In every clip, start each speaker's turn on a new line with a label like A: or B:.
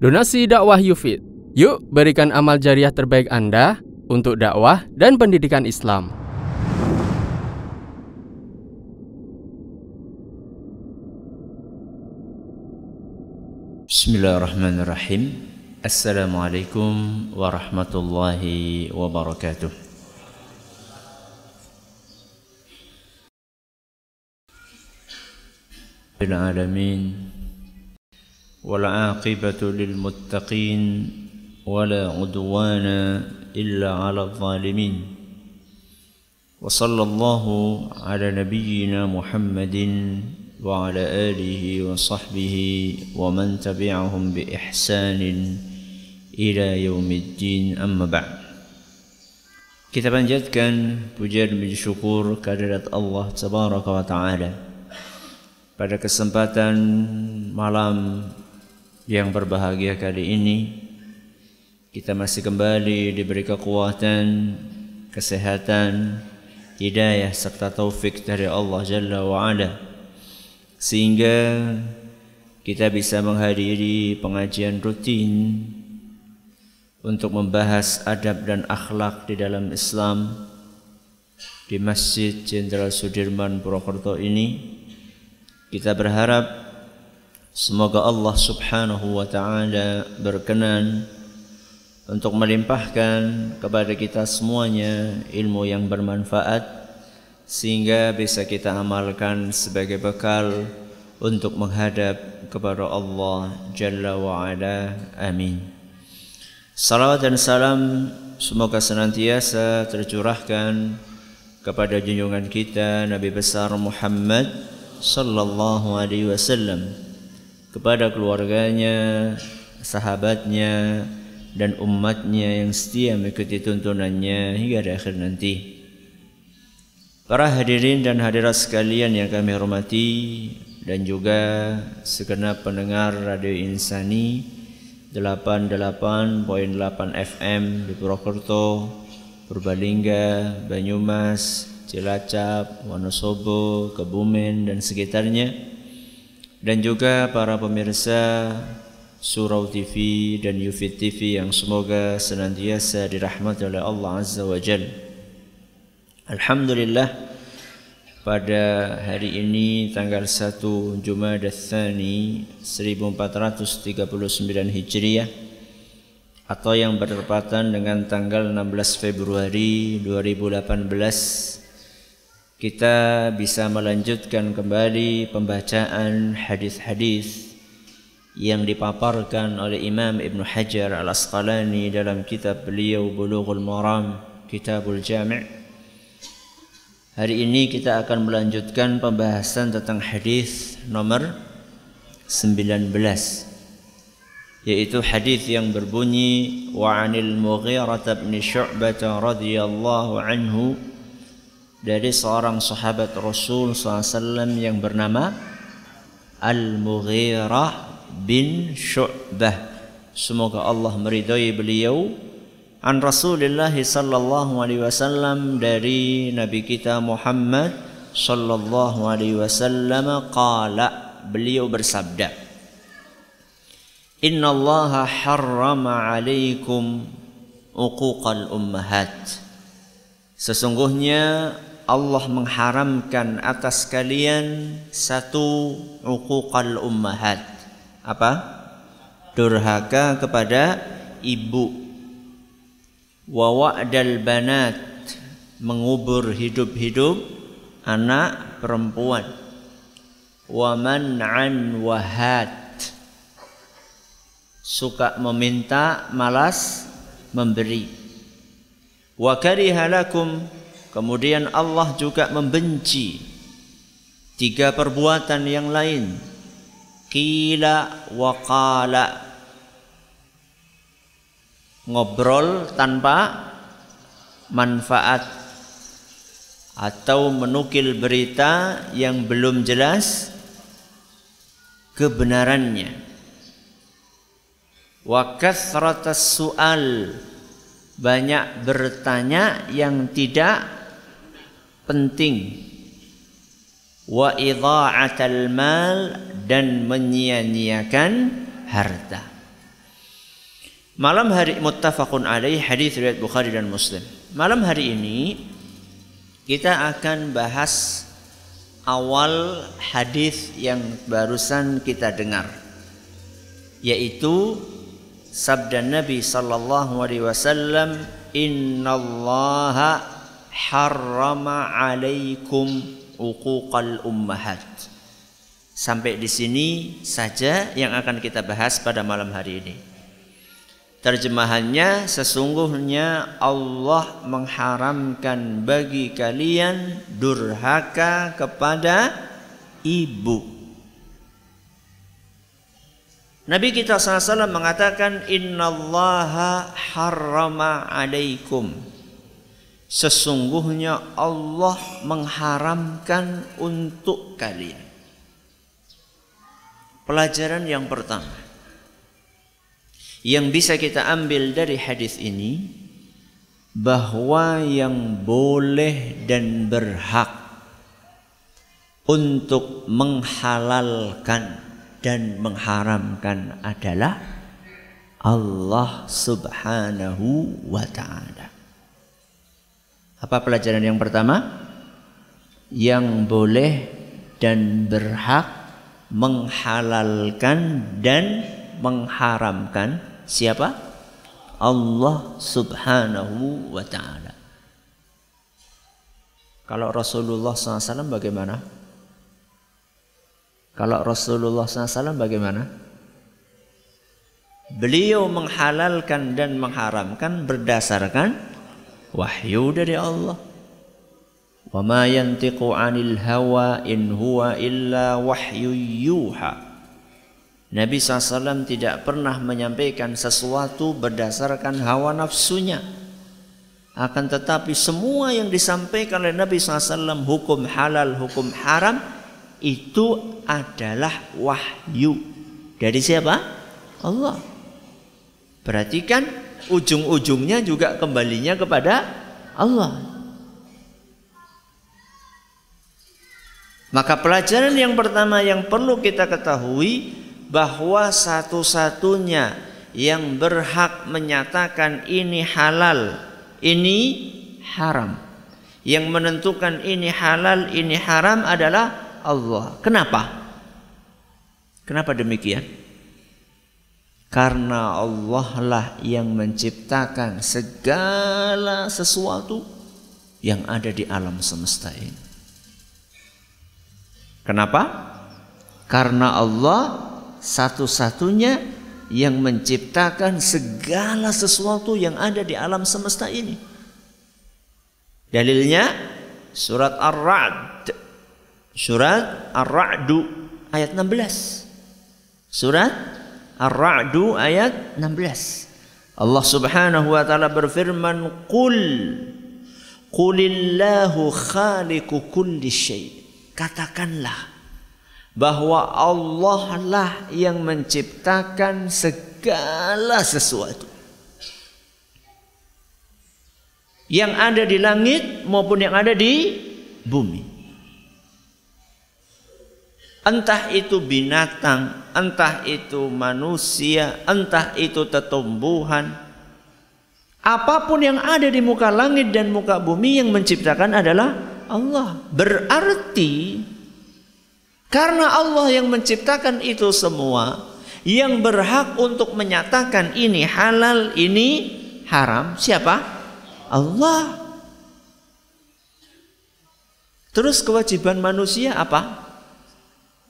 A: Donasi dakwah Yufid. Yuk berikan amal jariah terbaik Anda untuk dakwah dan pendidikan Islam.
B: Bismillahirrahmanirrahim. Assalamualaikum warahmatullahi wabarakatuh. Alamin. والعاقبة للمتقين ولا عدوان إلا على الظالمين. وصلى الله على نبينا محمد وعلى آله وصحبه ومن تبعهم بإحسان إلى يوم الدين. أما بعد Kita panjatkan pujian dan syukur kehadirat Allah Tabaraka wa Ta'ala. Pada kesempatan malam yang berbahagia kali ini. Kita masih kembali diberi kekuatan, kesehatan, hidayah serta taufik dari Allah Jalla wa Ala sehingga kita bisa menghadiri pengajian rutin untuk membahas adab dan akhlak di dalam Islam di Masjid Jenderal Sudirman Purwokerto ini. Kita berharap Semoga Allah subhanahu wa ta'ala berkenan untuk melimpahkan kepada kita semuanya ilmu yang bermanfaat sehingga bisa kita amalkan sebagai bekal untuk menghadap kepada Allah Jalla wa Ala. Amin. Salawat dan salam semoga senantiasa tercurahkan kepada junjungan kita Nabi besar Muhammad sallallahu alaihi wasallam kepada keluarganya, sahabatnya, dan umatnya yang setia mengikuti tuntunannya hingga di akhir nanti. Para hadirin dan hadirat sekalian yang kami hormati dan juga segenap pendengar Radio Insani 88.8 FM di Purwokerto, Purbalingga, Banyumas, Cilacap, Wonosobo, Kebumen dan sekitarnya dan juga para pemirsa Surau TV dan Yufid TV yang semoga senantiasa dirahmati oleh Allah Azza wa Jal. Alhamdulillah pada hari ini tanggal 1 Jumada Tsani 1439 Hijriah atau yang bertepatan dengan tanggal 16 Februari 2018 kita bisa melanjutkan kembali pembacaan hadis-hadis yang dipaparkan oleh Imam Ibn Hajar Al-Asqalani dalam kitab beliau Bulughul Maram Kitabul Jami' Hari ini kita akan melanjutkan pembahasan tentang hadis nomor 19 yaitu hadis yang berbunyi wa 'anil Mughirah bin Syu'bah radhiyallahu anhu dari seorang sahabat Rasul SAW yang bernama Al-Mughirah bin Syu'bah. Semoga Allah meridai beliau an Rasulullah sallallahu alaihi wasallam dari Nabi kita Muhammad sallallahu alaihi wasallam qala beliau bersabda Inna Allah harrama alaikum uquqal ummahat Sesungguhnya Allah mengharamkan atas kalian satu uquqal ummahat. Apa? Durhaka kepada ibu. Wa wa'dal banat mengubur hidup-hidup anak perempuan. Wa man'an wahat suka meminta malas memberi. Wa karihalakum Kemudian Allah juga membenci tiga perbuatan yang lain. Qila wa qala. Ngobrol tanpa manfaat atau menukil berita yang belum jelas kebenarannya. Wa kathratas su'al banyak bertanya yang tidak penting wa idha'atal mal dan menyia-nyiakan harta. Malam hari muttafaqun alaih hadis riwayat Bukhari dan Muslim. Malam hari ini kita akan bahas awal hadis yang barusan kita dengar yaitu sabda Nabi sallallahu alaihi wasallam innallaha harrama alaikum uquqal ummahat sampai di sini saja yang akan kita bahas pada malam hari ini Terjemahannya sesungguhnya Allah mengharamkan bagi kalian durhaka kepada ibu. Nabi kita SAW mengatakan innallaha harrama alaikum. Sesungguhnya Allah mengharamkan untuk kalian. Pelajaran yang pertama yang bisa kita ambil dari hadis ini bahwa yang boleh dan berhak untuk menghalalkan dan mengharamkan adalah Allah Subhanahu wa taala. Apa pelajaran yang pertama? Yang boleh dan berhak menghalalkan dan mengharamkan Siapa? Allah subhanahu wa ta'ala. Kalau Rasulullah SAW bagaimana? Kalau Rasulullah SAW bagaimana? Beliau menghalalkan dan mengharamkan berdasarkan wahyu dari Allah. Wa ma yantiqu 'anil hawa in huwa illa wahyu yuha. Nabi SAW tidak pernah menyampaikan sesuatu berdasarkan hawa nafsunya. Akan tetapi semua yang disampaikan oleh Nabi SAW hukum halal, hukum haram itu adalah wahyu. Dari siapa? Allah. Perhatikan ujung-ujungnya juga kembalinya kepada Allah. Maka pelajaran yang pertama yang perlu kita ketahui bahwa satu-satunya yang berhak menyatakan ini halal, ini haram. Yang menentukan ini halal, ini haram adalah Allah. Kenapa? Kenapa demikian? Karena Allah lah yang menciptakan segala sesuatu yang ada di alam semesta ini. Kenapa? Karena Allah satu-satunya yang menciptakan segala sesuatu yang ada di alam semesta ini. Dalilnya surat Ar-Ra'd. Surat Ar-Ra'du ayat 16. Surat Ar-Ra'du ayat 16. Allah Subhanahu wa taala berfirman, "Qul Qulillahu khaliqu kulli syai." Katakanlah bahwa Allah lah yang menciptakan segala sesuatu yang ada di langit maupun yang ada di bumi. Entah itu binatang, entah itu manusia, entah itu tetumbuhan. Apa pun yang ada di muka langit dan muka bumi yang menciptakan adalah Allah. Berarti karena Allah yang menciptakan itu semua, yang berhak untuk menyatakan ini halal, ini haram, siapa? Allah. Terus kewajiban manusia apa?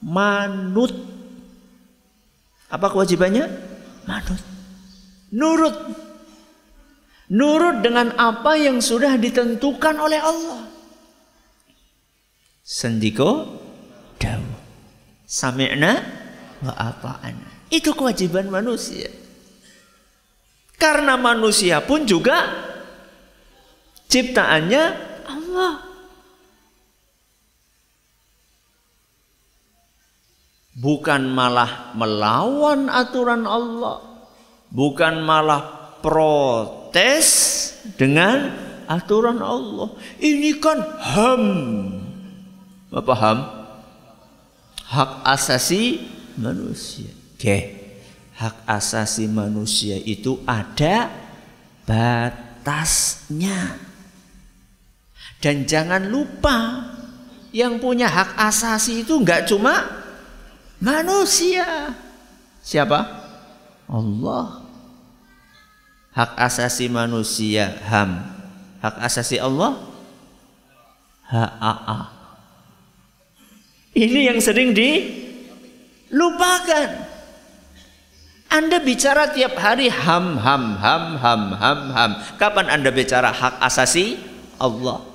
B: Manut. Apa kewajibannya? Manut. Nurut. Nurut dengan apa yang sudah ditentukan oleh Allah. Sendiko dawuh. Sami'na wa ata'ana. Itu kewajiban manusia. Karena manusia pun juga ciptaannya Allah. Bukan malah melawan aturan Allah. Bukan malah protes dengan aturan Allah. Ini kan ham. Apa ham? hak asasi manusia. Oke. hak asasi manusia itu ada batasnya. Dan jangan lupa yang punya hak asasi itu nggak cuma manusia. Siapa? Allah. Hak asasi manusia HAM. Hak asasi Allah HAA. Ini yang sering dilupakan. Anda bicara tiap hari ham ham ham ham ham ham. Kapan Anda bicara hak asasi Allah?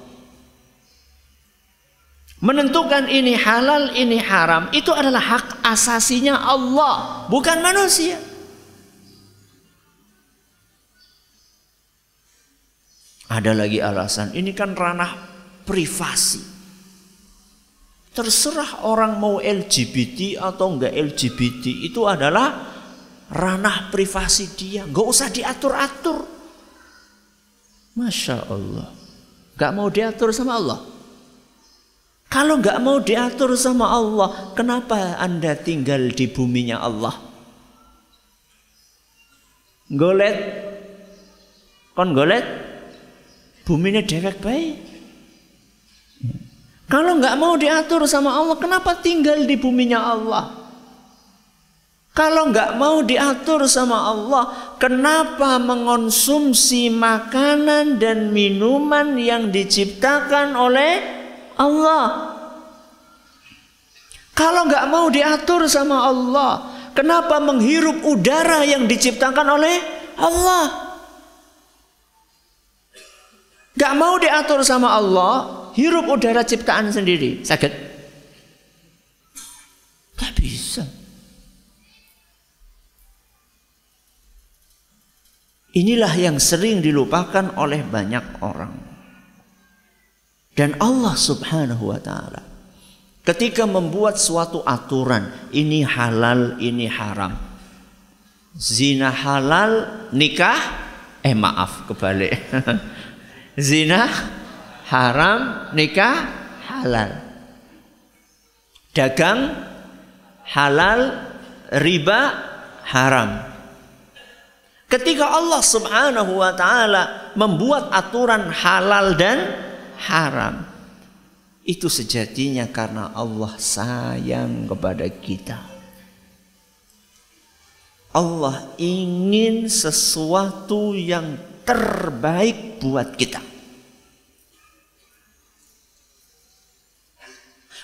B: Menentukan ini halal, ini haram, itu adalah hak asasinya Allah, bukan manusia. Ada lagi alasan, ini kan ranah privasi. Terserah orang mau LGBT atau enggak LGBT, itu adalah ranah privasi dia, enggak usah diatur-atur. Masya Allah, enggak mau diatur sama Allah. Kalau nggak mau diatur sama Allah, kenapa Anda tinggal di buminya Allah? Golet, kon golet, buminya dewek baik. Kalau nggak mau diatur sama Allah, kenapa tinggal di buminya Allah? Kalau nggak mau diatur sama Allah, kenapa mengonsumsi makanan dan minuman yang diciptakan oleh Allah. Kalau nggak mau diatur sama Allah, kenapa menghirup udara yang diciptakan oleh Allah? Gak mau diatur sama Allah, hirup udara ciptaan sendiri. Sakit? Gak bisa. Inilah yang sering dilupakan oleh banyak orang. Dan Allah Subhanahu wa taala ketika membuat suatu aturan, ini halal, ini haram. Zina halal, nikah eh maaf kebalik. Zina haram, nikah halal. Dagang halal, riba haram. Ketika Allah Subhanahu wa taala membuat aturan halal dan haram itu sejatinya karena Allah sayang kepada kita. Allah ingin sesuatu yang terbaik buat kita.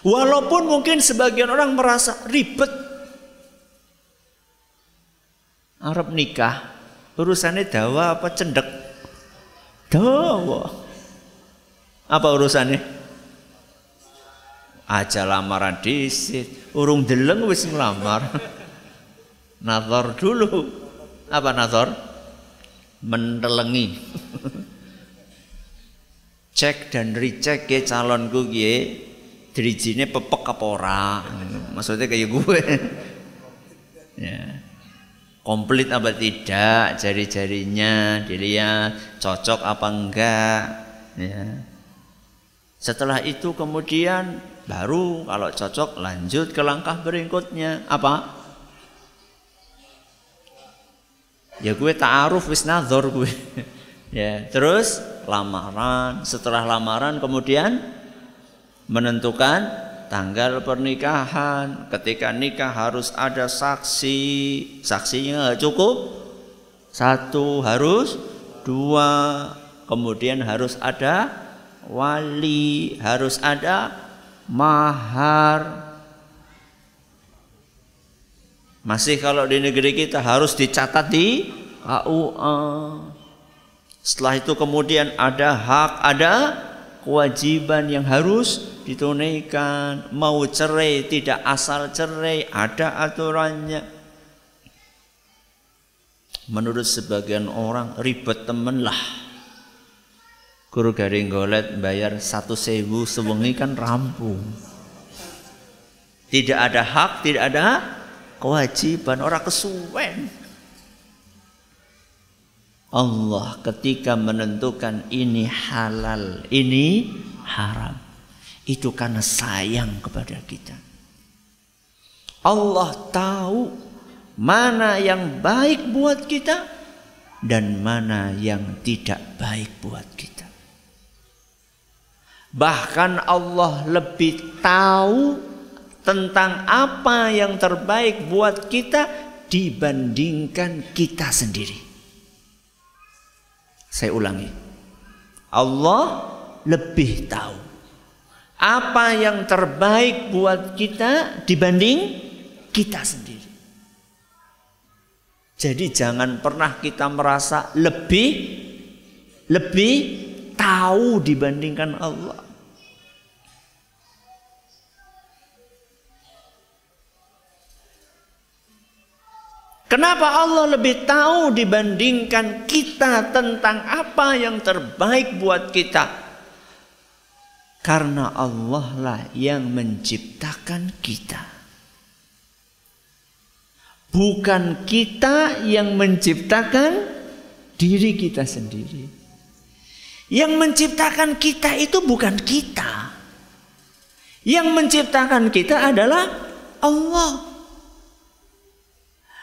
B: Walaupun mungkin sebagian orang merasa ribet. Arab nikah, urusannya dawa apa cendek? Dawa. Apa urusannya? Aja lamaran disit, urung deleng wis ngelamar. Nazar dulu. Apa nazar? Mentelengi. Cek dan recheck ya calonku gie dirijine pepek apa ora. Maksudnya kayak gue. ya. Komplit apa tidak jari-jarinya dilihat cocok apa enggak ya setelah itu kemudian baru kalau cocok lanjut ke langkah berikutnya. Apa? Ya gue ta'aruf wis nazar gue. ya, terus lamaran, setelah lamaran kemudian menentukan tanggal pernikahan. Ketika nikah harus ada saksi. Saksinya cukup satu, harus dua. Kemudian harus ada wali, harus ada mahar. Masih kalau di negeri kita harus dicatat di KUA. Setelah itu kemudian ada hak, ada kewajiban yang harus ditunaikan. Mau cerai, tidak asal cerai, ada aturannya. Menurut sebagian orang ribet temen lah Guru garing golet bayar satu sewu sewengi kan rampung. Tidak ada hak, tidak ada kewajiban orang kesuwen. Allah ketika menentukan ini halal, ini haram. Itu karena sayang kepada kita. Allah tahu mana yang baik buat kita dan mana yang tidak baik buat kita. Bahkan Allah lebih tahu tentang apa yang terbaik buat kita dibandingkan kita sendiri. Saya ulangi. Allah lebih tahu apa yang terbaik buat kita dibanding kita sendiri. Jadi jangan pernah kita merasa lebih lebih tahu dibandingkan Allah. Kenapa Allah lebih tahu dibandingkan kita tentang apa yang terbaik buat kita? Karena Allah lah yang menciptakan kita. Bukan kita yang menciptakan diri kita sendiri. Yang menciptakan kita itu bukan kita. Yang menciptakan kita adalah Allah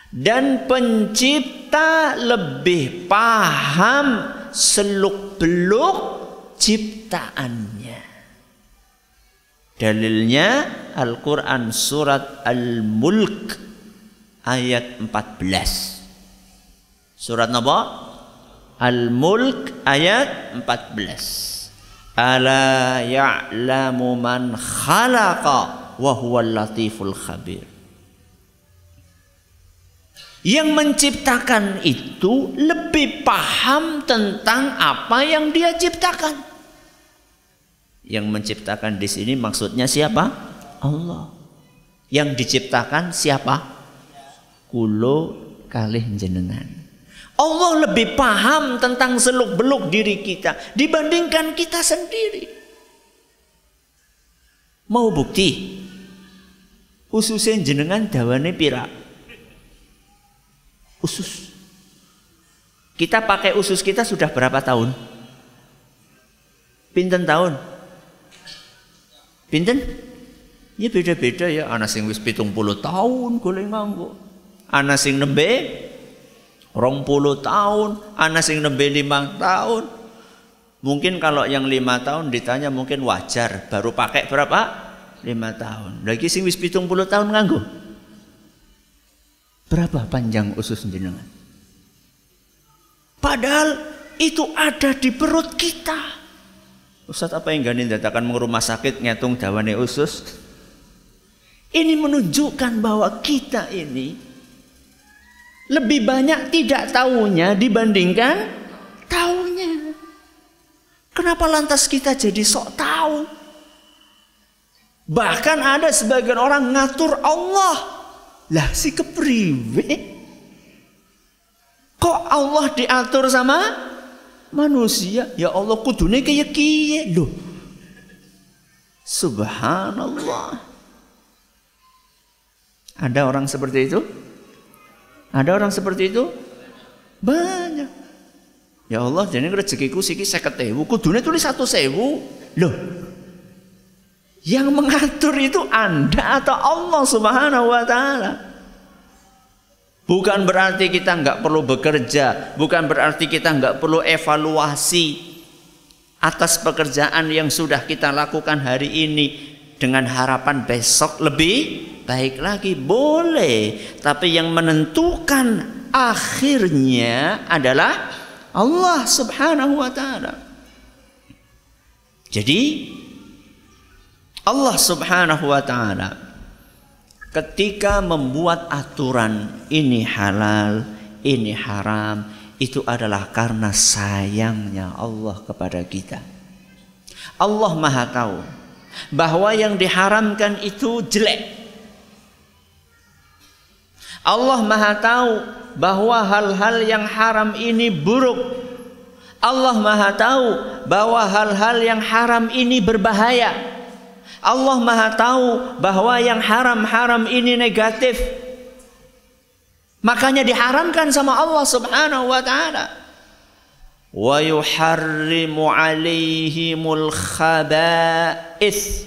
B: dan pencipta lebih paham seluk-beluk ciptaannya. Dalilnya Al-Quran surat Al-Mulk ayat 14. Surat apa? Al-Mulk ayat 14. Ala ya'lamu man khalaqa wa huwal latiful khabir. Yang menciptakan itu lebih paham tentang apa yang dia ciptakan. Yang menciptakan di sini maksudnya siapa? Allah. Yang diciptakan siapa? Kulo kalih jenengan. Allah lebih paham tentang seluk-beluk diri kita dibandingkan kita sendiri. Mau bukti? Khususnya jenengan dawane pirak usus. Kita pakai usus kita sudah berapa tahun? Pinten tahun? Pinten? Ya beda-beda ya. Ana sing wis pitung puluh tahun golek nganggo. Ana sing nembe rong puluh tahun. Ana sing nembe lima tahun. Mungkin kalau yang lima tahun ditanya mungkin wajar. Baru pakai berapa? Lima tahun. Lagi sing wis pitung puluh tahun nganggo. Berapa panjang usus jenengan? Padahal itu ada di perut kita. Ustaz apa yang gani datakan rumah sakit ngitung dawane usus? Ini menunjukkan bahwa kita ini lebih banyak tidak tahunya dibandingkan tahunya. Kenapa lantas kita jadi sok tahu? Bahkan ada sebagian orang ngatur Allah lah si kepriwe? Kok Allah diatur sama manusia? Ya Allah kudune kaya kiye loh. Subhanallah. Ada orang seperti itu? Ada orang seperti itu? Banyak. Ya Allah, jadi rezekiku siki seket ewu, kudune tulis satu sewu. Loh, yang mengatur itu Anda atau Allah Subhanahu wa taala. Bukan berarti kita nggak perlu bekerja, bukan berarti kita nggak perlu evaluasi atas pekerjaan yang sudah kita lakukan hari ini dengan harapan besok lebih baik lagi boleh, tapi yang menentukan akhirnya adalah Allah Subhanahu wa taala. Jadi Allah Subhanahu wa taala ketika membuat aturan ini halal, ini haram, itu adalah karena sayangnya Allah kepada kita. Allah Maha tahu bahwa yang diharamkan itu jelek. Allah Maha tahu bahwa hal-hal yang haram ini buruk. Allah Maha tahu bahwa hal-hal yang haram ini berbahaya. Allah Maha tahu bahwa yang haram-haram ini negatif. Makanya diharamkan sama Allah Subhanahu wa taala. Wa yuharrimu alaihimul khaba'is.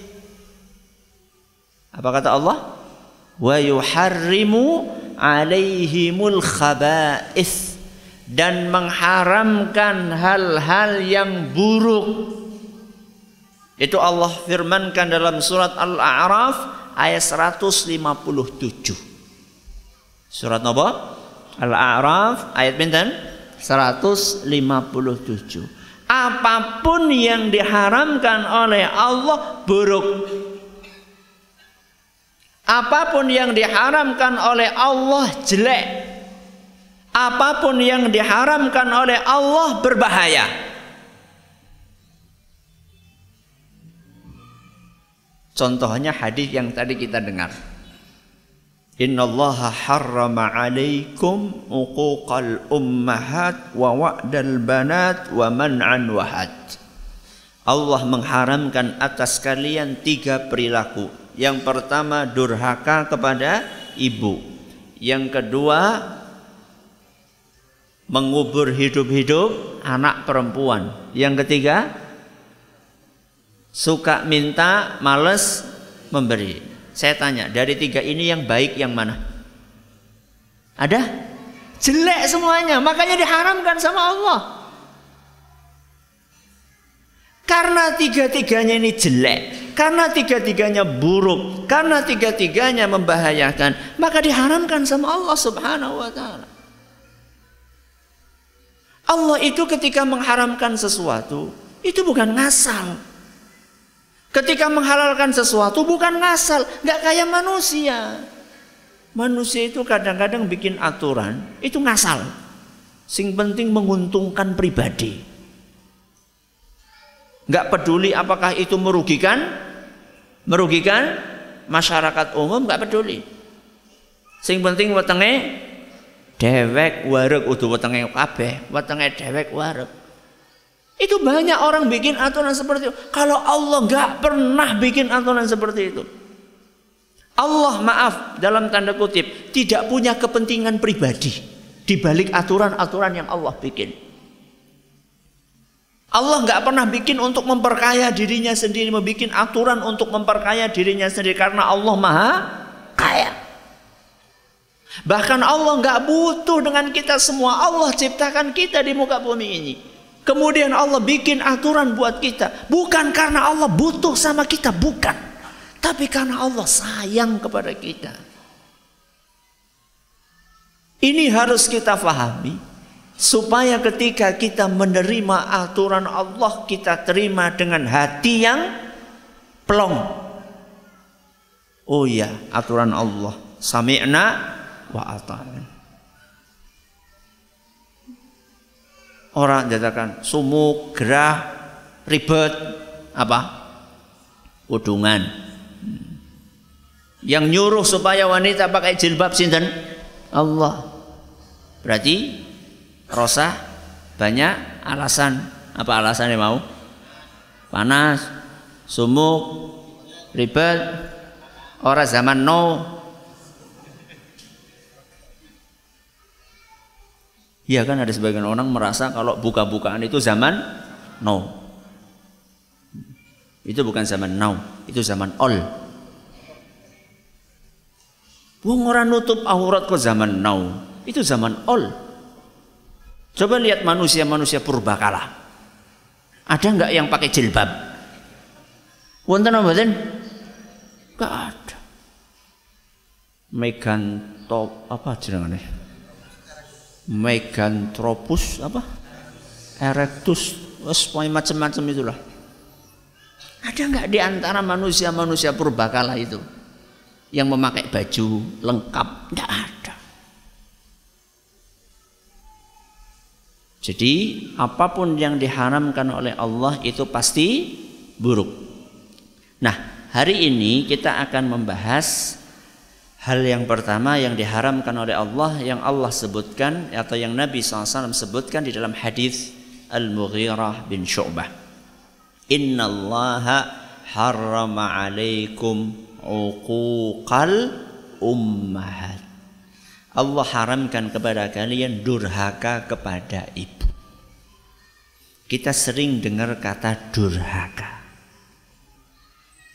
B: Apa kata Allah? Wa yuharrimu alaihimul khaba'is dan mengharamkan hal-hal yang buruk. Itu Allah firmankan dalam surat Al-A'raf ayat 157. Surat apa? Al-A'raf ayat pinten? 157. Apa pun yang diharamkan oleh Allah buruk. Apa pun yang diharamkan oleh Allah jelek. Apa pun yang diharamkan oleh Allah berbahaya. Contohnya hadis yang tadi kita dengar. Innallaha harrama alaikum uquqal ummahat wa wa'dal banat wa man'an. Allah mengharamkan atas kalian tiga perilaku yang pertama durhaka kepada ibu. Yang kedua mengubur hidup-hidup anak perempuan. Yang ketiga suka minta, males memberi. Saya tanya, dari tiga ini yang baik yang mana? Ada? Jelek semuanya, makanya diharamkan sama Allah. Karena tiga-tiganya ini jelek, karena tiga-tiganya buruk, karena tiga-tiganya membahayakan, maka diharamkan sama Allah Subhanahu wa taala. Allah itu ketika mengharamkan sesuatu, itu bukan ngasal. Ketika menghalalkan sesuatu bukan ngasal, nggak kayak manusia. Manusia itu kadang-kadang bikin aturan, itu ngasal. Sing penting menguntungkan pribadi. Nggak peduli apakah itu merugikan, merugikan masyarakat umum nggak peduli. Sing penting wetenge dewek warek udah wetenge kabeh, wetenge dewek warek. Itu banyak orang bikin aturan seperti itu. Kalau Allah nggak pernah bikin aturan seperti itu. Allah maaf dalam tanda kutip tidak punya kepentingan pribadi di balik aturan-aturan yang Allah bikin. Allah nggak pernah bikin untuk memperkaya dirinya sendiri, membuat aturan untuk memperkaya dirinya sendiri karena Allah maha kaya. Bahkan Allah nggak butuh dengan kita semua. Allah ciptakan kita di muka bumi ini. Kemudian Allah bikin aturan buat kita. Bukan karena Allah butuh sama kita, bukan. Tapi karena Allah sayang kepada kita. Ini harus kita fahami. Supaya ketika kita menerima aturan Allah, kita terima dengan hati yang plong. Oh iya, aturan Allah. Sami'na wa ata'na. Orang jatakan sumuk, gerah, ribet, apa? Udungan. Yang nyuruh supaya wanita pakai jilbab sinten? Allah. Berarti rosa banyak alasan. Apa alasannya mau? Panas, sumuk, ribet, orang zaman no Iya kan ada sebagian orang merasa kalau buka-bukaan itu zaman now. Itu bukan zaman now, itu zaman all. Wong orang nutup aurat ke zaman now, itu zaman all. Coba lihat manusia-manusia purbakala. Ada nggak yang pakai jilbab? Wonten apa Gak ada. Megan top apa jenengane? Meganthropus apa? Erectus, macam-macam itulah. Ada nggak di antara manusia-manusia purbakala itu yang memakai baju lengkap? Nggak ada. Jadi apa pun yang diharamkan oleh Allah itu pasti buruk. Nah, hari ini kita akan membahas Hal yang pertama yang diharamkan oleh Allah yang Allah sebutkan atau yang Nabi SAW sebutkan di dalam hadis Al-Mughirah bin Syu'bah. Inna Allah harrama alaikum uquqal ummahat. Allah haramkan kepada kalian durhaka kepada ibu. Kita sering dengar kata durhaka.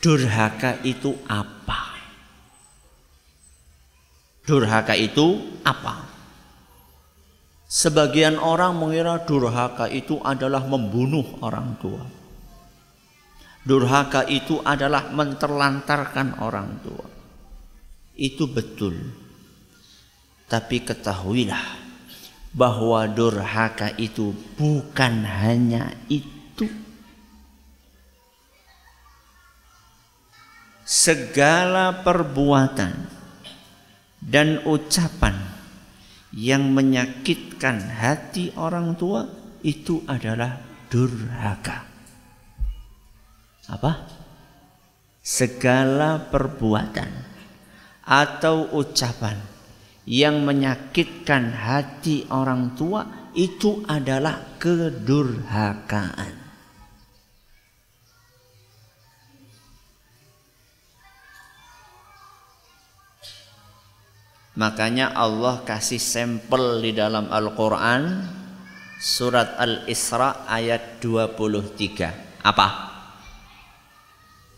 B: Durhaka itu apa? Durhaka itu apa? Sebagian orang mengira durhaka itu adalah membunuh orang tua. Durhaka itu adalah menterlantarkan orang tua. Itu betul. Tapi ketahuilah bahwa durhaka itu bukan hanya itu. Segala perbuatan dan ucapan yang menyakitkan hati orang tua itu adalah durhaka. Apa? Segala perbuatan atau ucapan yang menyakitkan hati orang tua itu adalah kedurhakaan. Makanya Allah kasih sampel di dalam Al-Quran Surat Al-Isra ayat 23 Apa?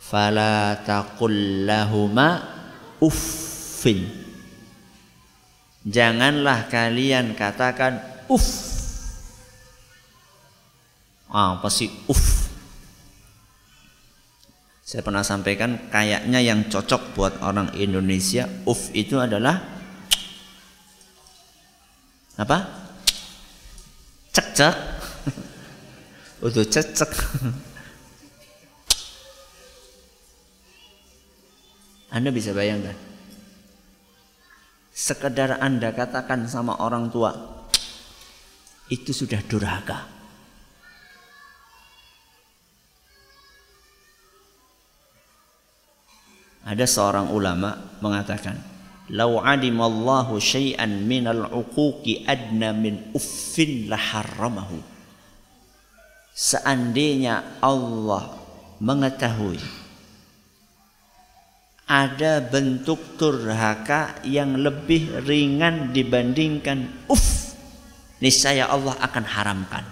B: Fala taqul lahuma uffin Janganlah kalian katakan uff. Apa sih uff? Saya pernah sampaikan kayaknya yang cocok buat orang Indonesia uff itu adalah apa? Cek-cek. Udah cek-cek. Anda bisa bayangkan sekedar Anda katakan sama orang tua itu sudah durhaka. Ada seorang ulama mengatakan, "Lau alimallahu syai'an minal uquqi adna min uffin laharramahu." Seandainya Allah mengetahui ada bentuk durhaka yang lebih ringan dibandingkan uff niscaya Allah akan haramkan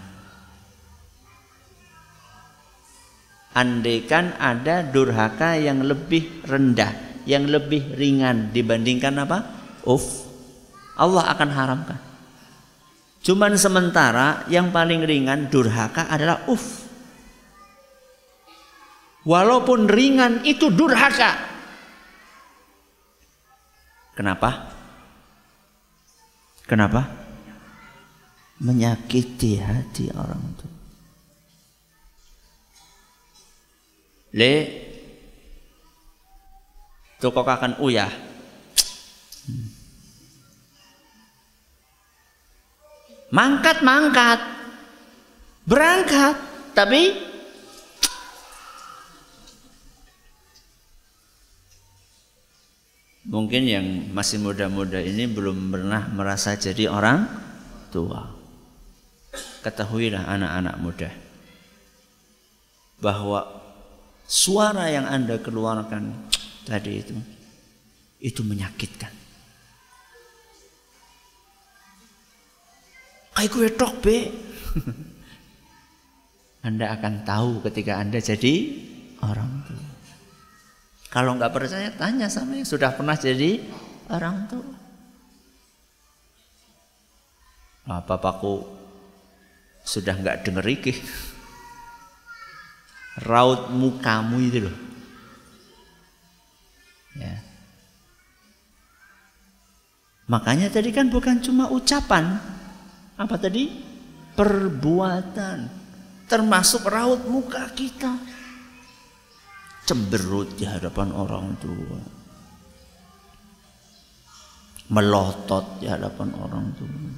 B: andaikan ada durhaka yang lebih rendah yang lebih ringan dibandingkan apa uff Allah akan haramkan cuman sementara yang paling ringan durhaka adalah uff walaupun ringan itu durhaka Kenapa? Kenapa? Menyakiti hati orang itu. Le toko akan uyah. Mangkat mangkat. Berangkat, tapi Mungkin yang masih muda-muda ini belum pernah merasa jadi orang tua. Ketahuilah anak-anak muda bahwa suara yang Anda keluarkan tadi itu itu menyakitkan. Kayak gue tok be. anda akan tahu ketika Anda jadi orang tua. Kalau nggak percaya tanya sama yang sudah pernah jadi orang tua. Nah, bapakku sudah nggak denger iki. Raut mukamu itu loh. Ya. Makanya tadi kan bukan cuma ucapan. Apa tadi? Perbuatan. Termasuk raut muka kita cemberut di hadapan orang tua melotot di hadapan orang tua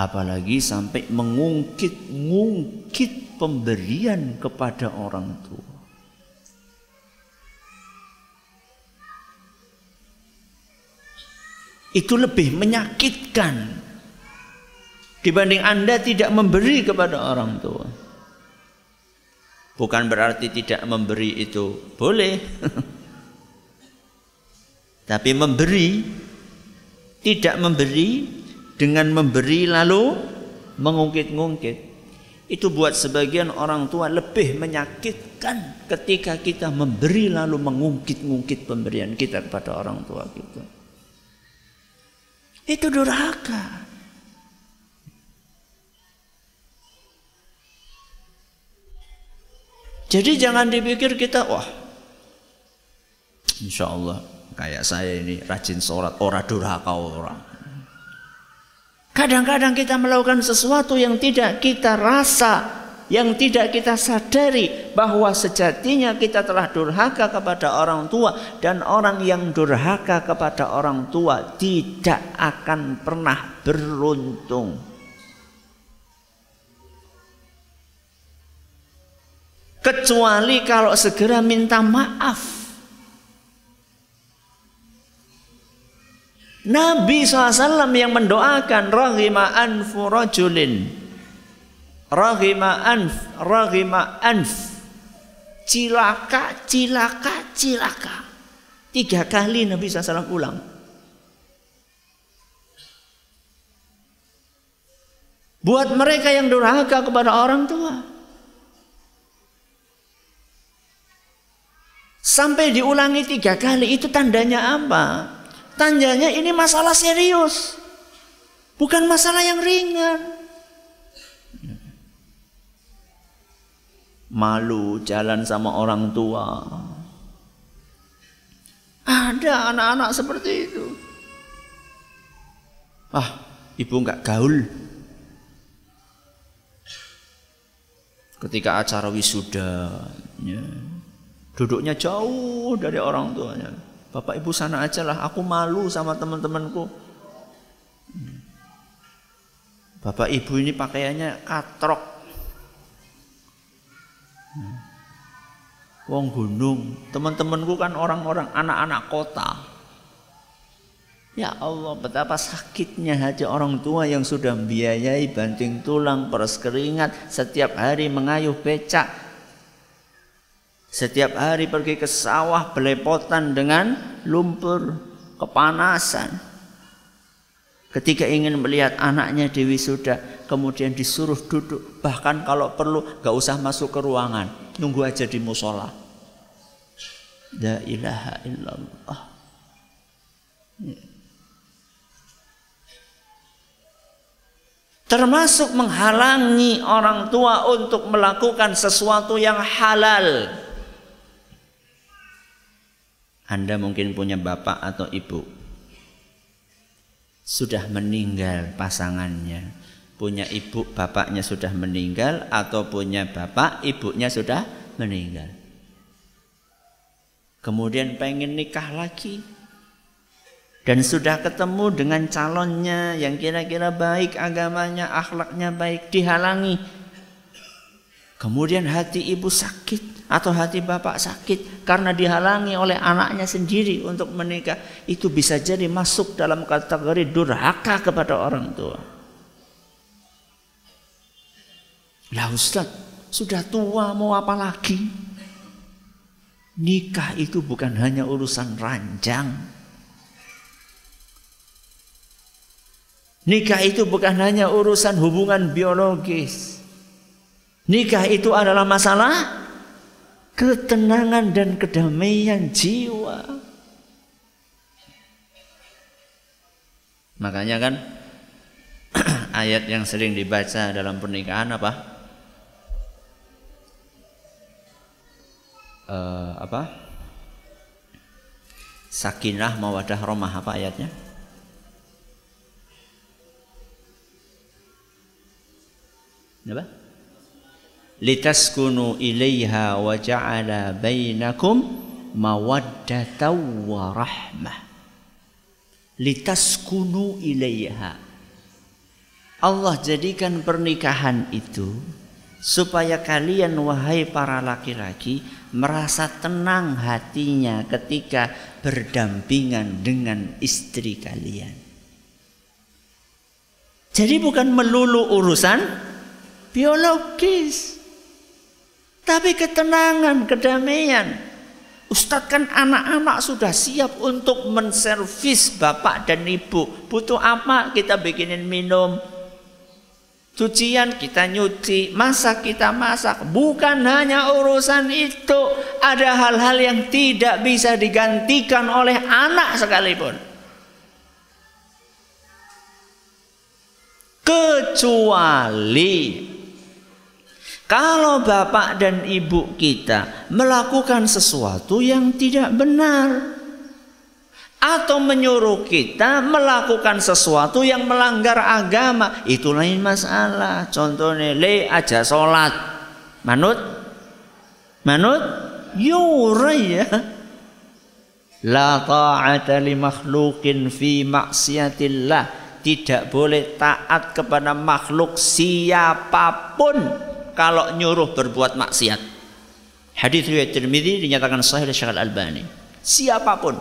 B: apalagi sampai mengungkit-ngungkit pemberian kepada orang tua itu lebih menyakitkan dibanding Anda tidak memberi kepada orang tua. Bukan berarti tidak memberi itu boleh. Tapi memberi tidak memberi dengan memberi lalu mengungkit-ungkit. Itu buat sebagian orang tua lebih menyakitkan ketika kita memberi lalu mengungkit-ungkit pemberian kita kepada orang tua kita. Itu durhaka. Jadi jangan dipikir kita wah Insya Allah kayak saya ini rajin sholat ora durhaka orang. Kadang-kadang kita melakukan sesuatu yang tidak kita rasa, yang tidak kita sadari bahwa sejatinya kita telah durhaka kepada orang tua dan orang yang durhaka kepada orang tua tidak akan pernah beruntung. Kecuali kalau segera minta maaf. Nabi SAW yang mendoakan rahima anfu rajulin rahima anf rahima anf cilaka cilaka cilaka tiga kali Nabi SAW ulang buat mereka yang durhaka kepada orang tua sampai diulangi tiga kali itu tandanya apa? Tandanya ini masalah serius. Bukan masalah yang ringan. Malu jalan sama orang tua. Ada anak-anak seperti itu. Ah, ibu nggak gaul. Ketika acara wisuda, ya, duduknya jauh dari orang tuanya. Bapak ibu sana aja lah, aku malu sama teman-temanku. Bapak ibu ini pakaiannya katrok. Wong gunung, teman-temanku kan orang-orang anak-anak kota. Ya Allah, betapa sakitnya hati orang tua yang sudah membiayai banting tulang, peres keringat, setiap hari mengayuh becak, setiap hari pergi ke sawah belepotan dengan lumpur, kepanasan. Ketika ingin melihat anaknya Dewi sudah kemudian disuruh duduk, bahkan kalau perlu gak usah masuk ke ruangan, nunggu aja di musola. La ilaha illallah. Termasuk menghalangi orang tua untuk melakukan sesuatu yang halal. Anda mungkin punya bapak atau ibu sudah meninggal pasangannya, punya ibu bapaknya sudah meninggal atau punya bapak ibunya sudah meninggal. Kemudian pengen nikah lagi dan sudah ketemu dengan calonnya yang kira-kira baik agamanya, akhlaknya baik dihalangi. Kemudian hati ibu sakit, atau hati bapak sakit karena dihalangi oleh anaknya sendiri untuk menikah itu bisa jadi masuk dalam kategori durhaka kepada orang tua. Lah Ustaz, sudah tua mau apa lagi? Nikah itu bukan hanya urusan ranjang. Nikah itu bukan hanya urusan hubungan biologis. Nikah itu adalah masalah ketenangan dan kedamaian jiwa. Makanya kan ayat yang sering dibaca dalam pernikahan apa? Uh, apa? Sakinah mawadah romah apa ayatnya? Apa? Litaskunu ilaiha wa ja'ala bainakum mawaddatan wa rahmah litaskunu ilaiha Allah jadikan pernikahan itu supaya kalian wahai para laki-laki merasa tenang hatinya ketika berdampingan dengan istri kalian. Jadi bukan melulu urusan biologis. Tapi ketenangan, kedamaian. Ustadz kan anak-anak sudah siap untuk menservis bapak dan ibu. Butuh apa? Kita bikinin minum. Cucian kita nyuci, masak kita masak. Bukan hanya urusan itu, ada hal-hal yang tidak bisa digantikan oleh anak sekalipun. Kecuali kalau bapak dan ibu kita melakukan sesuatu yang tidak benar atau menyuruh kita melakukan sesuatu yang melanggar agama, itu lain masalah. Contohnya le aja sholat, manut, manut, yura ya. La ta'ata li makhlukin fi maksiatillah. Tidak boleh taat kepada makhluk siapa pun kalau nyuruh berbuat maksiat. Hadis riwayat Tirmidzi dinyatakan sahih oleh Syekh Al-Albani. Siapa pun.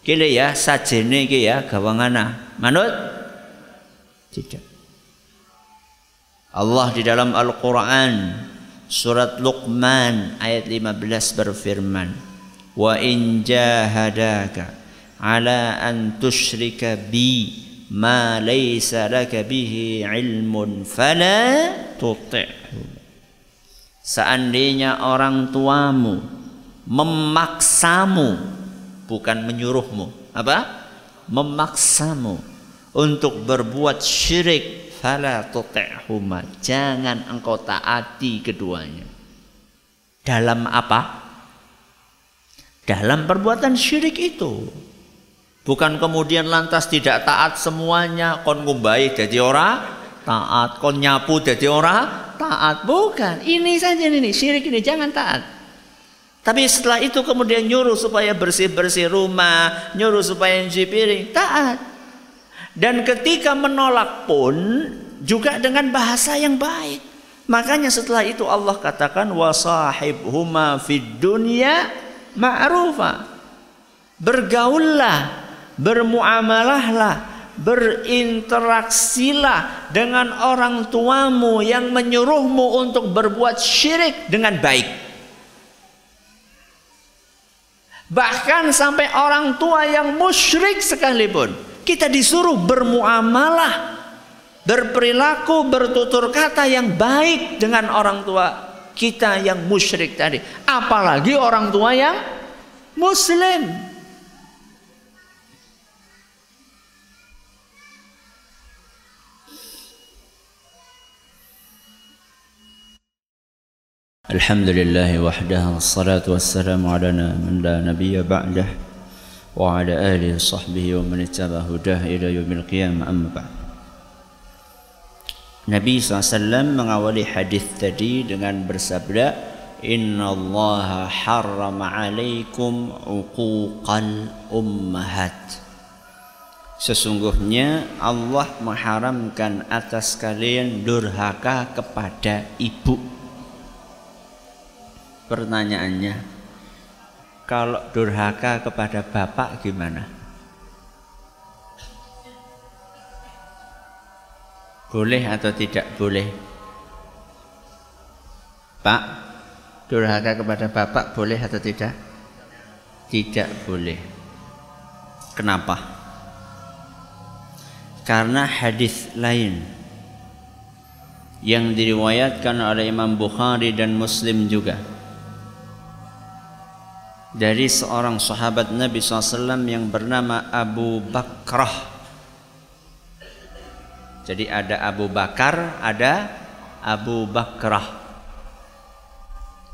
B: Kile ya sajene iki ya gawangana. Manut? Tidak. Allah di dalam Al-Qur'an surat Luqman ayat 15 berfirman, "Wa in jahadaka ala an tusyrika bi ma laysa laka bihi ilmun fala tuti'hu seandainya orang tuamu memaksamu bukan menyuruhmu apa? Memaksamu untuk berbuat syirik fala tuti'huma jangan engkau taati keduanya. Dalam apa? Dalam perbuatan syirik itu Bukan kemudian lantas tidak taat semuanya, kon ngumbai jadi ora taat, kon nyapu jadi ora taat. Bukan, ini saja ini syirik ini jangan taat. Tapi setelah itu kemudian nyuruh supaya bersih-bersih rumah, nyuruh supaya nyuci piring, taat. Dan ketika menolak pun juga dengan bahasa yang baik. Makanya setelah itu Allah katakan wasahibhuma fid dunya ma'rufa. Bergaullah bermuamalahlah, berinteraksilah dengan orang tuamu yang menyuruhmu untuk berbuat syirik dengan baik. Bahkan sampai orang tua yang musyrik sekalipun, kita disuruh bermuamalah, berperilaku, bertutur kata yang baik dengan orang tua kita yang musyrik tadi. Apalagi orang tua yang muslim.
C: الحمد لله وحده والصلاة والسلام على من لا نبي بعده وعلى آله وصحبه ومن اتبع هداه إلى يوم القيامة أما بعد Nabi SAW mengawali hadis tadi dengan bersabda Inna Allah harrama alaikum uquqal ummahat Sesungguhnya Allah mengharamkan atas kalian durhaka kepada ibu Pertanyaannya, kalau durhaka kepada bapak gimana? Boleh atau tidak boleh? Pak, durhaka kepada bapak boleh atau tidak? Tidak boleh. Kenapa? Karena hadis lain yang diriwayatkan oleh Imam Bukhari dan Muslim juga dari seorang sahabat Nabi SAW yang bernama Abu Bakrah. Jadi ada Abu Bakar, ada Abu Bakrah.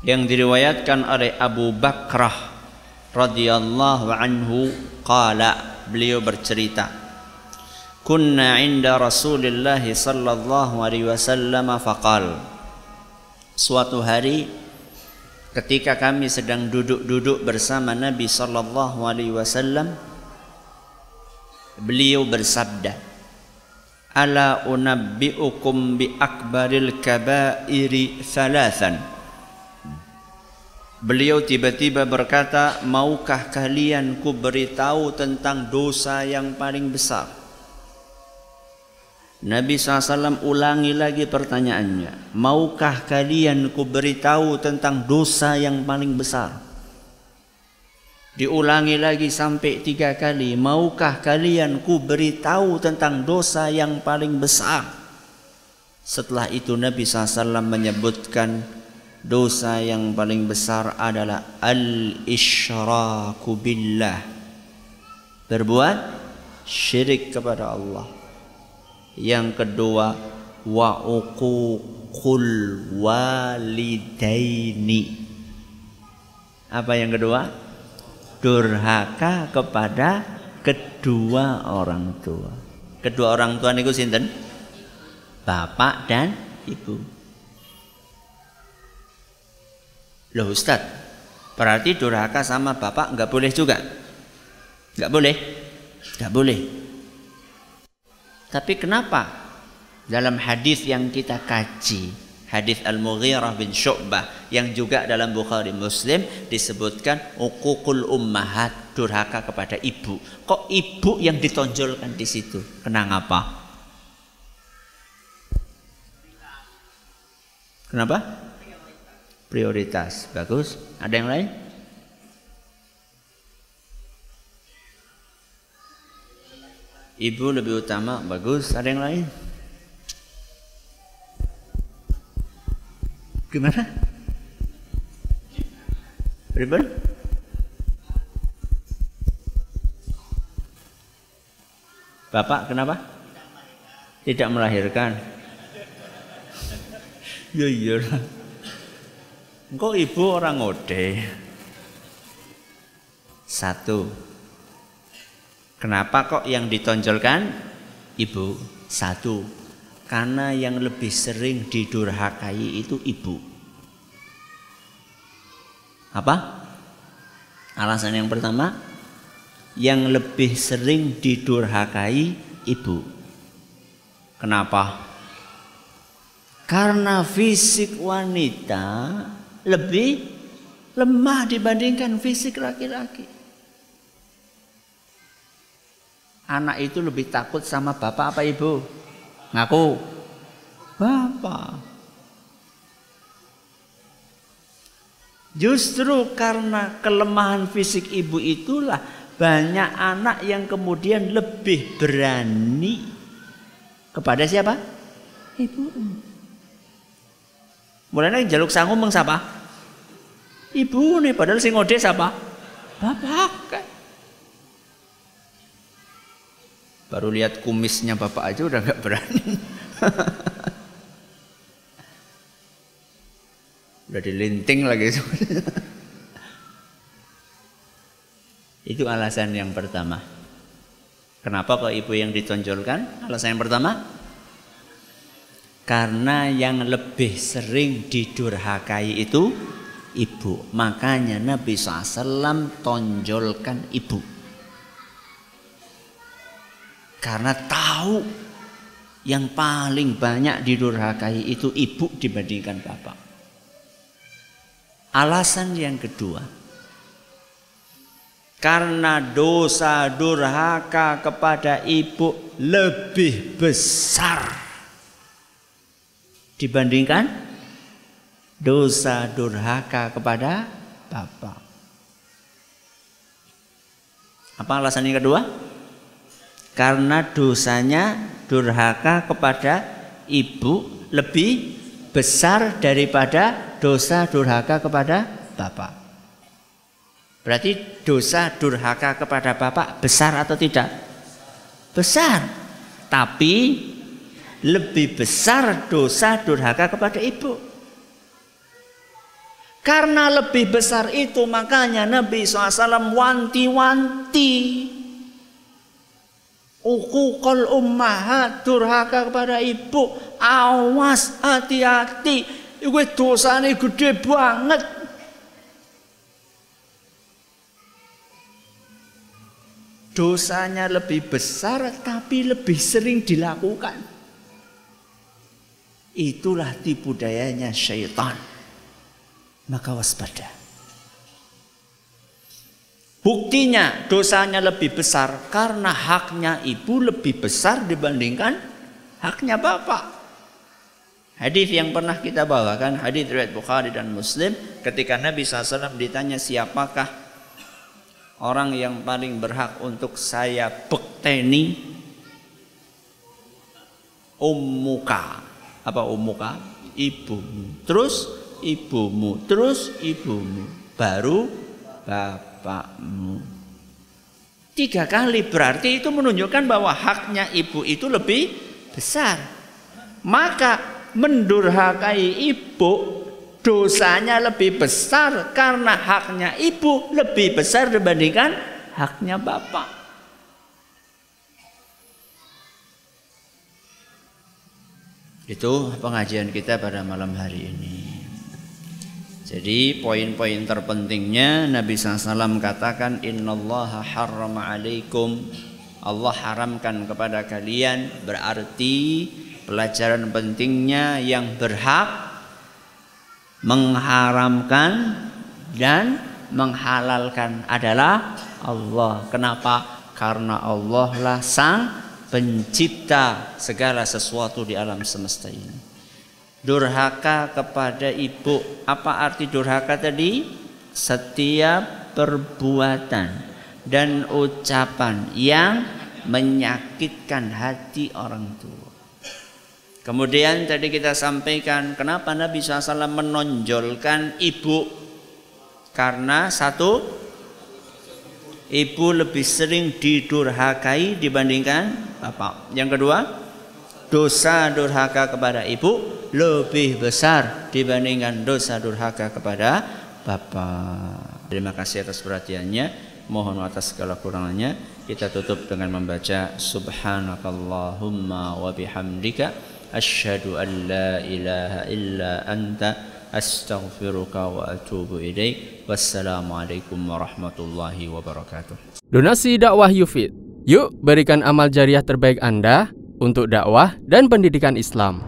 C: Yang diriwayatkan oleh Abu Bakrah radhiyallahu anhu qala beliau bercerita kunna inda Rasulillah sallallahu alaihi wasallam faqal suatu hari ketika kami sedang duduk-duduk bersama Nabi sallallahu alaihi wasallam beliau bersabda ala unabbiukum bi akbaril kabairi thalathan Beliau tiba-tiba berkata, "Maukah kalian ku beritahu tentang dosa yang paling besar?" Nabi SAW ulangi lagi pertanyaannya. Maukah kalian ku beritahu tentang dosa yang paling besar? Diulangi lagi sampai tiga kali. Maukah kalian ku beritahu tentang dosa yang paling besar?
B: Setelah itu Nabi SAW menyebutkan dosa yang paling besar adalah al-isyraku billah. Berbuat syirik kepada Allah. Yang kedua wa uququl walidaini. Apa yang kedua? Durhaka kepada kedua orang tua. Kedua orang tua niku sinten? bapak dan ibu. Loh Ustaz, berarti durhaka sama bapak nggak boleh juga? Nggak boleh? Nggak boleh. Tapi kenapa dalam hadis yang kita kaji, hadis Al-Mughirah bin Syu'bah yang juga dalam Bukhari Muslim disebutkan uququl ummahat durhaka kepada ibu. Kok ibu yang ditonjolkan di situ? Kenapa? Kenapa? Prioritas. Bagus. Ada yang lain? Ibu lebih utama. Bagus. Ada yang lain? Gimana? Ribbon? Bapak kenapa? Tidak melahirkan. Ya iya. Engkau ibu orang ngode. Satu. Kenapa kok yang ditonjolkan ibu? Satu. Karena yang lebih sering didurhakai itu ibu. Apa? Alasan yang pertama, yang lebih sering didurhakai ibu. Kenapa? Karena fisik wanita lebih lemah dibandingkan fisik laki-laki. Anak itu lebih takut sama bapak apa ibu? Ngaku. Bapak. Justru karena kelemahan fisik ibu itulah banyak anak yang kemudian lebih berani kepada siapa? Ibu. Mulanya jaluk sangu meng siapa? Ibu nih padahal sing ngode siapa? Bapak. Baru lihat kumisnya bapak aja udah nggak berani. udah dilinting lagi. Itu alasan yang pertama. Kenapa kok ibu yang ditonjolkan? Alasan yang pertama, karena yang lebih sering didurhakai itu ibu. Makanya Nabi SAW tonjolkan ibu. Karena tahu yang paling banyak didurhakai itu ibu dibandingkan bapak. Alasan yang kedua, karena dosa durhaka kepada ibu lebih besar dibandingkan dosa durhaka kepada bapak. Apa alasan yang kedua? Karena dosanya durhaka kepada ibu lebih besar daripada dosa durhaka kepada bapak. Berarti dosa durhaka kepada bapak besar atau tidak? Besar. Tapi lebih besar dosa durhaka kepada ibu. Karena lebih besar itu makanya Nabi SAW wanti-wanti. Ukukul ummahat durhaka kepada ibu. Awas hati-hati. Itu dosanya gede banget. Dosanya lebih besar tapi lebih sering dilakukan. Itulah tipu dayanya syaitan. Maka waspada. Buktinya dosanya lebih besar karena haknya ibu lebih besar dibandingkan haknya bapak. Hadis yang pernah kita bawakan, hadis riwayat Bukhari dan Muslim, ketika Nabi SAW ditanya siapakah orang yang paling berhak untuk saya bekteni ummuka Apa umuka? Ibumu. Terus ibumu. Terus ibumu. Baru bapakmu. Tiga kali berarti itu menunjukkan bahwa haknya ibu itu lebih besar. Maka mendurhakai ibu dosanya lebih besar karena haknya ibu lebih besar dibandingkan haknya bapak. Itu pengajian kita pada malam hari ini. Jadi poin-poin terpentingnya Nabi SAW katakan Innallaha harrama alaikum Allah haramkan kepada kalian Berarti pelajaran pentingnya yang berhak Mengharamkan dan menghalalkan adalah Allah Kenapa? Karena Allah lah sang pencipta segala sesuatu di alam semesta ini. Durhaka kepada ibu, apa arti durhaka tadi? Setiap perbuatan dan ucapan yang menyakitkan hati orang tua. Kemudian tadi kita sampaikan kenapa Nabi SAW menonjolkan ibu karena satu ibu lebih sering didurhakai dibandingkan bapak. Yang kedua, dosa durhaka kepada ibu lebih besar dibandingkan dosa durhaka kepada bapak. Terima kasih atas perhatiannya. Mohon atas segala kurangannya. Kita tutup dengan membaca Subhanakallahumma wa bihamdika asyhadu an la ilaha illa anta astaghfiruka wa atubu ilaik. Wassalamualaikum warahmatullahi wabarakatuh.
A: Donasi dakwah Yufid Yuk berikan amal jariah terbaik Anda untuk dakwah dan pendidikan Islam.